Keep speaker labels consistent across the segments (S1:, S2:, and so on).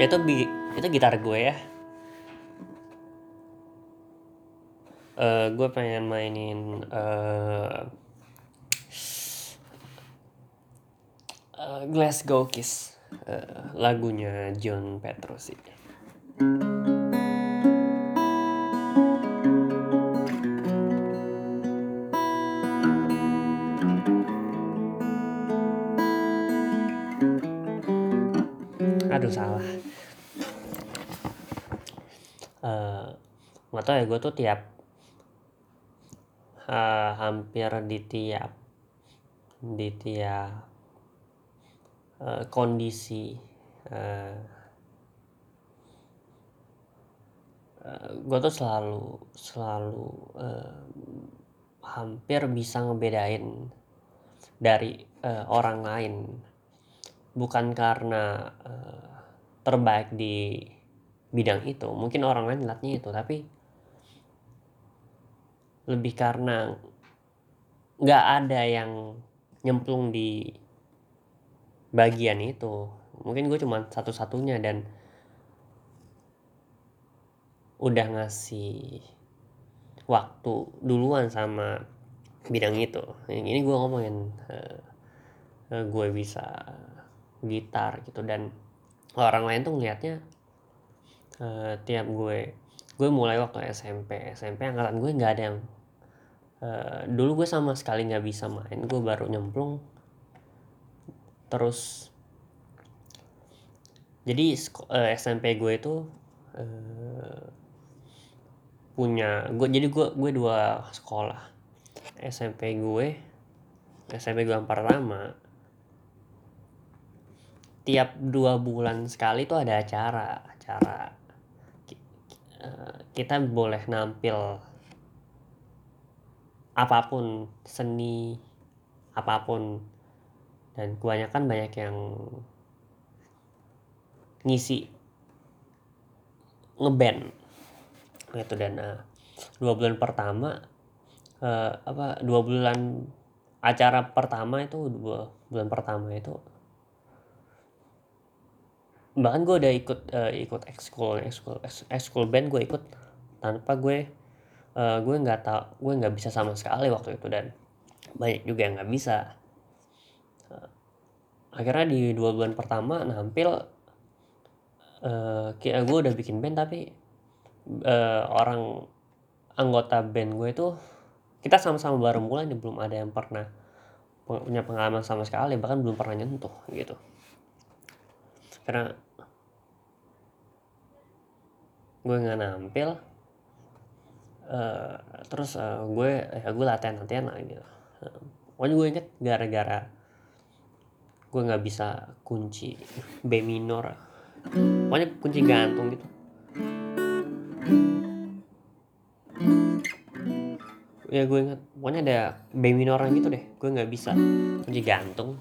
S1: ya itu itu gitar gue ya. Uh, gue pengen mainin uh, uh, Glasgow Kiss uh, lagunya John aduh nggak tahu ya gue tuh tiap uh, hampir di tiap di tiap uh, kondisi uh, uh, gue tuh selalu selalu uh, hampir bisa ngebedain dari uh, orang lain. Bukan karena uh, terbaik di bidang itu mungkin orang lain lihatnya itu tapi lebih karena nggak ada yang nyemplung di bagian itu. Mungkin gue cuma satu-satunya dan udah ngasih waktu duluan sama bidang itu. Ini gue ngomongin uh, gue bisa gitar gitu. Dan orang lain tuh ngelihatnya uh, tiap gue gue mulai waktu SMP SMP angkatan gue nggak ada yang uh, dulu gue sama sekali nggak bisa main. Gue baru nyemplung. Terus jadi uh, SMP gue itu uh, punya gue jadi gue gue dua sekolah. SMP gue SMP gue yang pertama tiap dua bulan sekali tuh ada acara acara eh, kita boleh nampil apa pun seni apa pun. Dan kebanyakan banyak yang ngisi ngeband. Gitu dan uh, dua bulan pertama uh, apa dua bulan acara pertama itu dua bulan pertama itu bahkan gue udah ikut uh, ikut ekskul ekskul ekskul band gue ikut tanpa gue uh, gue nggak tau gue nggak bisa sama sekali waktu itu dan banyak juga yang nggak bisa. Uh, akhirnya di dua bulan pertama nampil uh, kayak gue udah bikin band tapi uh, orang anggota band gue itu kita sama-sama baru mulai belum ada yang pernah punya pengalaman sama sekali bahkan belum pernah nyentuh gitu karena gue nggak nampil uh, terus uh, gue ya gue latihan latihan lah gitu. Pokoknya gue inget gara-gara gue nggak bisa kunci B minor. Pokoknya kunci gantung gitu. Ya gue inget pokoknya ada B minoran gitu deh. Gue nggak bisa kunci gantung.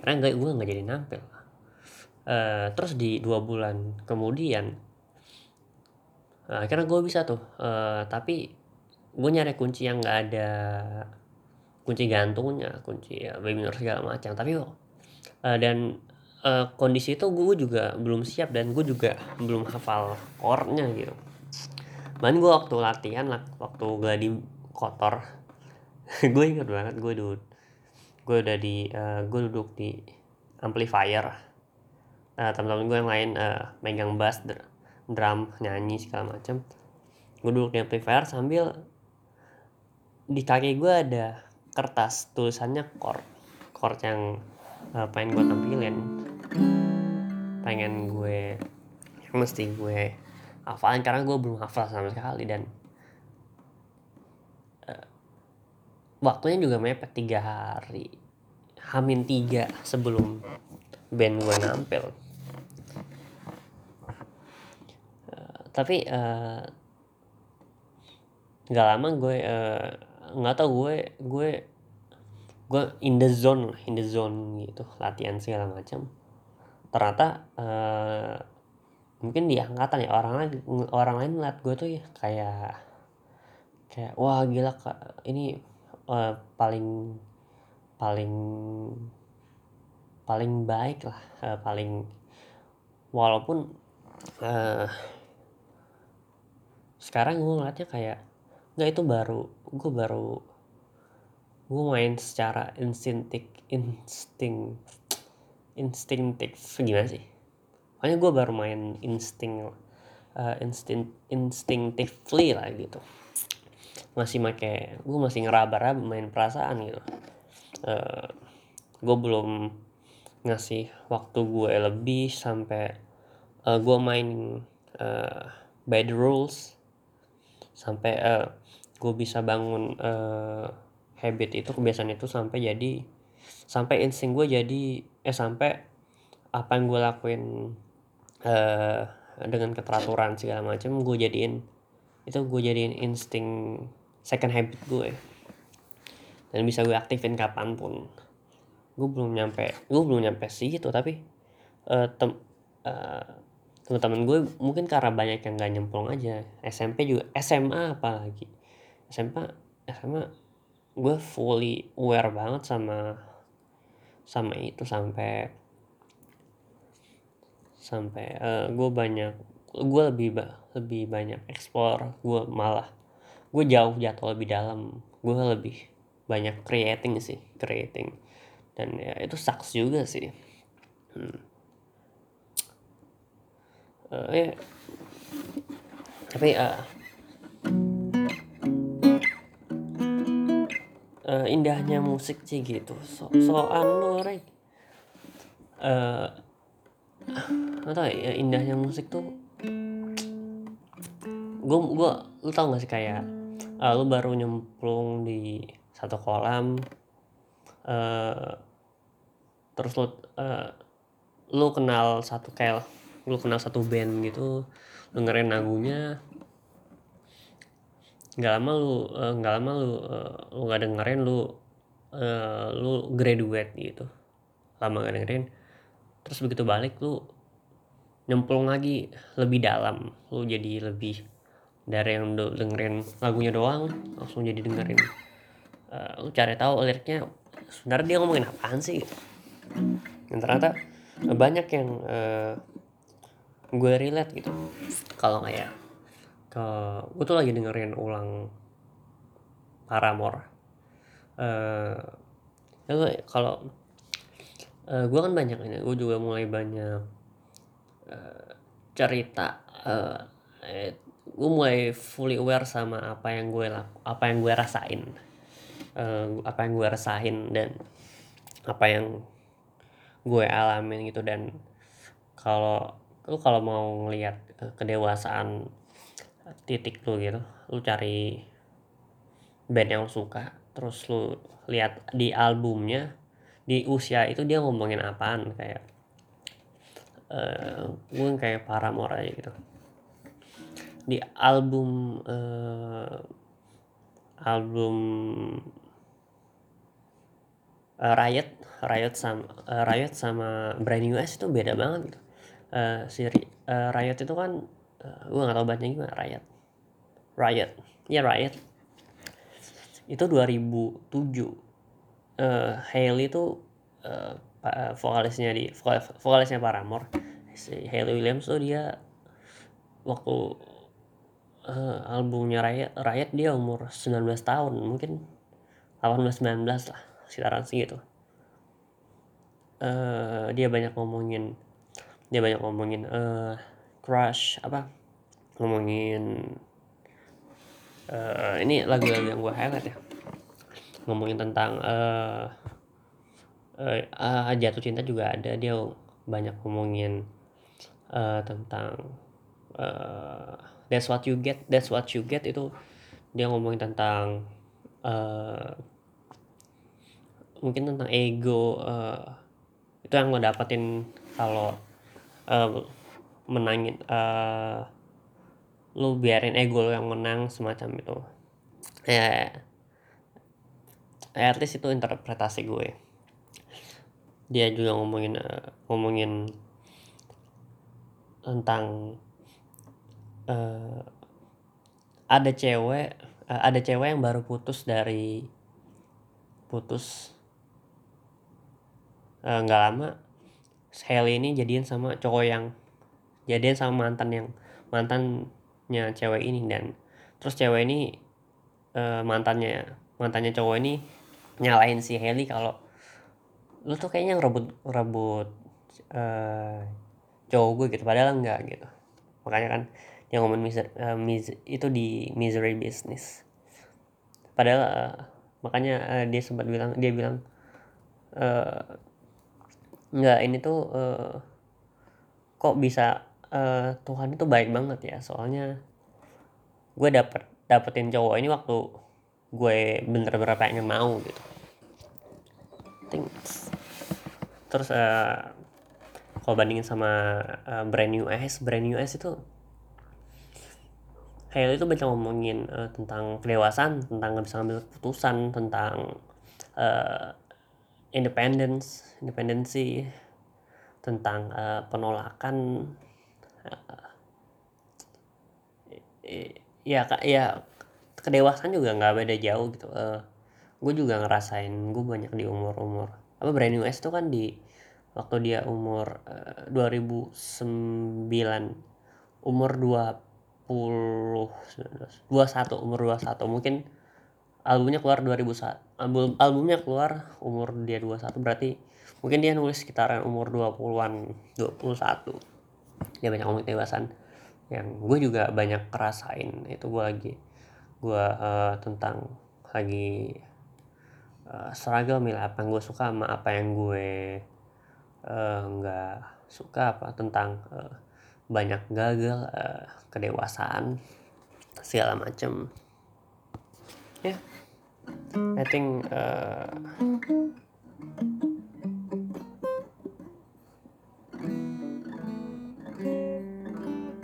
S1: Karena nggak gue nggak jadi nampil uh, terus di dua bulan kemudian uh, akhirnya gue bisa tuh uh, tapi gue nyari kunci yang nggak ada kunci gantungnya kunci ya webinar segala macam. Tapi uh, dan uh, kondisi itu gue juga belum siap dan gue juga belum hafal chordnya gitu. Man gue waktu latihan lah waktu gue di kotor gue inget banget gue duduk gue udah di uh, gue duduk di amplifier uh, teman-teman gue yang lain uh, megang bass drum nyanyi segala macam gue duduk di amplifier sambil di kaki gue ada kertas tulisannya chord chord yang uh, pengen gue tampilin. Pengen gue mesti gue hafalin karena gue belum hafal sama sekali dan uh, waktunya juga mepet tiga hari hamin tiga sebelum band gue nampil uh, tapi uh, nggak lama gue nggak uh, tau gue gue gue in the zone in the zone gitu latihan segala macam. Ternyata uh, mungkin di angkatan ya orang lain orang lain ngeliat gue tuh ya kayak kayak wah gila kak ini uh, paling paling paling baik lah uh, paling walaupun uh, sekarang gue ngeliatnya kayak nggak itu baru gue baru gue main secara instinktif insting instinktif gimana sih? Pokoknya gue baru main insting uh, insting instinctively lah gitu. Masih make gue masih ngeraba-raba main perasaan gitu. Uh, gue belum ngasih waktu gue lebih sampai uh, gue main uh, by the rules sampai uh, gue bisa bangun uh, habit itu kebiasaan itu sampai jadi sampai insting gue jadi eh sampai apa yang gue lakuin uh, dengan keteraturan segala macam gue jadiin itu gue jadiin insting second habit gue dan bisa gue aktifin kapan pun. Gue belum nyampe gue belum nyampe sih itu tapi uh, tem uh, teman-teman gue mungkin karena banyak yang gak nyemplung aja. SMP juga SMA apalagi. SMA SMA gue fully aware banget sama sama itu sampai sampai uh, gue banyak gue lebih lebih banyak explore gue malah gue jauh jatuh lebih dalam. Gue lebih banyak creating sih creating. Dan ya itu sucks juga sih. Hmm. Uh, ya. Tapi uh, uh, indahnya musik sih gitu. So soal lo rek uh, atau ya indahnya musik tuh gue gue lu tau gak sih kayak uh, lu baru nyemplung di satu kolam uh, terus lu uh, lu kenal satu kayak lu kenal satu band gitu dengerin lagunya nggak lama lu uh, nggak lama lu uh, lu nggak dengerin lu uh, lu graduate gitu. Lama nggak dengerin terus begitu balik lu nyemplung lagi lebih dalam. Lu jadi lebih dari yang dengerin lagunya doang langsung jadi dengerin. Uh, lu cari tahu liriknya sebenarnya dia ngomongin apaan sih? Gitu. dan ternyata banyak yang uh, gue relate gitu. Kalau kayak ke gue tuh lagi dengerin ulang Paramore. Uh, ya kalau uh, gue kan banyak ini gue juga mulai banyak uh, cerita uh, eh, gue mulai fully aware sama apa yang gue apa yang gue rasain. Uh, apa yang gue rasain dan apa yang gue alamin gitu. Dan kalau lu kalau mau ngelihat kedewasaan titik lu gitu lu cari band yang lu suka terus lu lihat di albumnya di usia itu dia ngomongin apaan kayak uh, gue kayak Paramore aja gitu. Di album uh, album uh, Riot Riot sama uh, Riot sama Brand New S itu beda banget gitu uh, si uh, Riot itu kan uh, gue gak tau bacanya gimana Riot. Riot. Ya Riot. Itu 2007 uh, Hailey itu uh, vokalisnya di vokal, vokalisnya Paramore. Si Hailey Williams tuh dia waktu uh, albumnya Riot, Riot dia umur 19 tahun mungkin 18-19 lah sekitaran segitu. Uh, dia banyak ngomongin dia banyak ngomongin uh, crush apa? Ngomongin uh, ini lagu-lagu yang gue highlight ya. Ngomongin tentang uh, uh, uh, jatuh cinta juga ada. Dia banyak ngomongin uh, tentang uh, that's what you get that's what you get itu dia ngomongin tentang uh, mungkin tentang ego uh, itu yang lo dapetin kalau uh, menangin uh, lu biarin ego lu yang menang semacam itu. Ya at least itu interpretasi gue. Dia juga ngomongin uh, ngomongin tentang uh, ada cewek uh, ada cewek yang baru putus dari putus eh, nggak uh, lama Hailey ini jadian sama cowok yang jadian sama mantan yang mantannya cewek ini. Dan terus cewek ini uh, mantannya mantannya cowok ini nyalain si Hailey kalau lu tuh kayaknya ngerebut rebut uh, cowok gue gitu padahal enggak gitu. Makanya kan yang ngomong miser, uh, mis itu di misery business. Padahal uh, makanya uh, dia sempat bilang dia bilang uh, enggak ini tuh uh, kok bisa uh, Tuhan itu baik banget ya soalnya gue dapet dapetin cowok ini waktu gue bener-bener pengen mau gitu Thanks. terus uh, kalau bandingin sama uh, brand new S brand new S itu Halo itu banyak ngomongin uh, tentang kedewasaan tentang nggak bisa ngambil keputusan tentang uh, independence independensi tentang uh, penolakan uh, ya kak ya kedewasaan juga nggak beda jauh gitu uh, gue juga ngerasain gue banyak di umur umur apa brand new S itu kan di waktu dia umur uh, 2009 umur 20 21 umur 21 mungkin albumnya keluar 2001 album albumnya keluar umur dia 21 berarti mungkin dia nulis sekitaran umur 20-an 21 dia banyak ngomong kebebasan yang gue juga banyak kerasain itu gue lagi gue uh, tentang lagi uh, struggle milih apa yang gue suka sama apa yang gue eh, nggak uh, suka apa tentang uh, banyak gagal uh, kedewasaan segala macem. Ya. yeah. I think uh,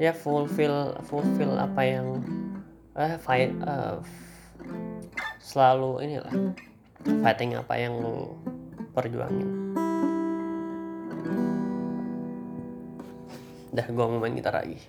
S1: ya fulfill fulfill apa yang eh fight uh, selalu inilah fighting apa yang lu perjuangin. Dah gue mau main gitar lagi